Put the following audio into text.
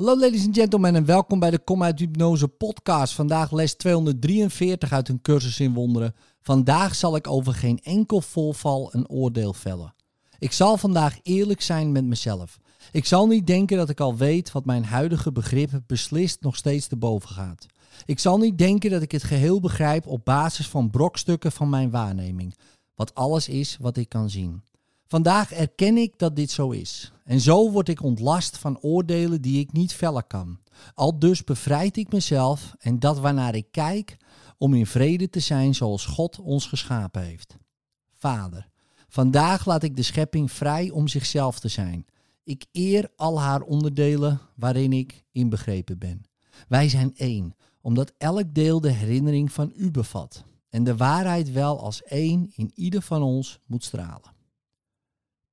Hallo ladies and gentlemen en welkom bij de Kom uit Hypnose podcast. Vandaag les 243 uit een cursus in wonderen. Vandaag zal ik over geen enkel volval een oordeel vellen. Ik zal vandaag eerlijk zijn met mezelf. Ik zal niet denken dat ik al weet wat mijn huidige begrip beslist nog steeds te boven gaat. Ik zal niet denken dat ik het geheel begrijp op basis van brokstukken van mijn waarneming. Wat alles is wat ik kan zien. Vandaag erken ik dat dit zo is. En zo word ik ontlast van oordelen die ik niet vellen kan. Al dus bevrijd ik mezelf en dat waarnaar ik kijk om in vrede te zijn zoals God ons geschapen heeft. Vader, vandaag laat ik de schepping vrij om zichzelf te zijn. Ik eer al haar onderdelen waarin ik inbegrepen ben. Wij zijn één, omdat elk deel de herinnering van u bevat. En de waarheid wel als één in ieder van ons moet stralen.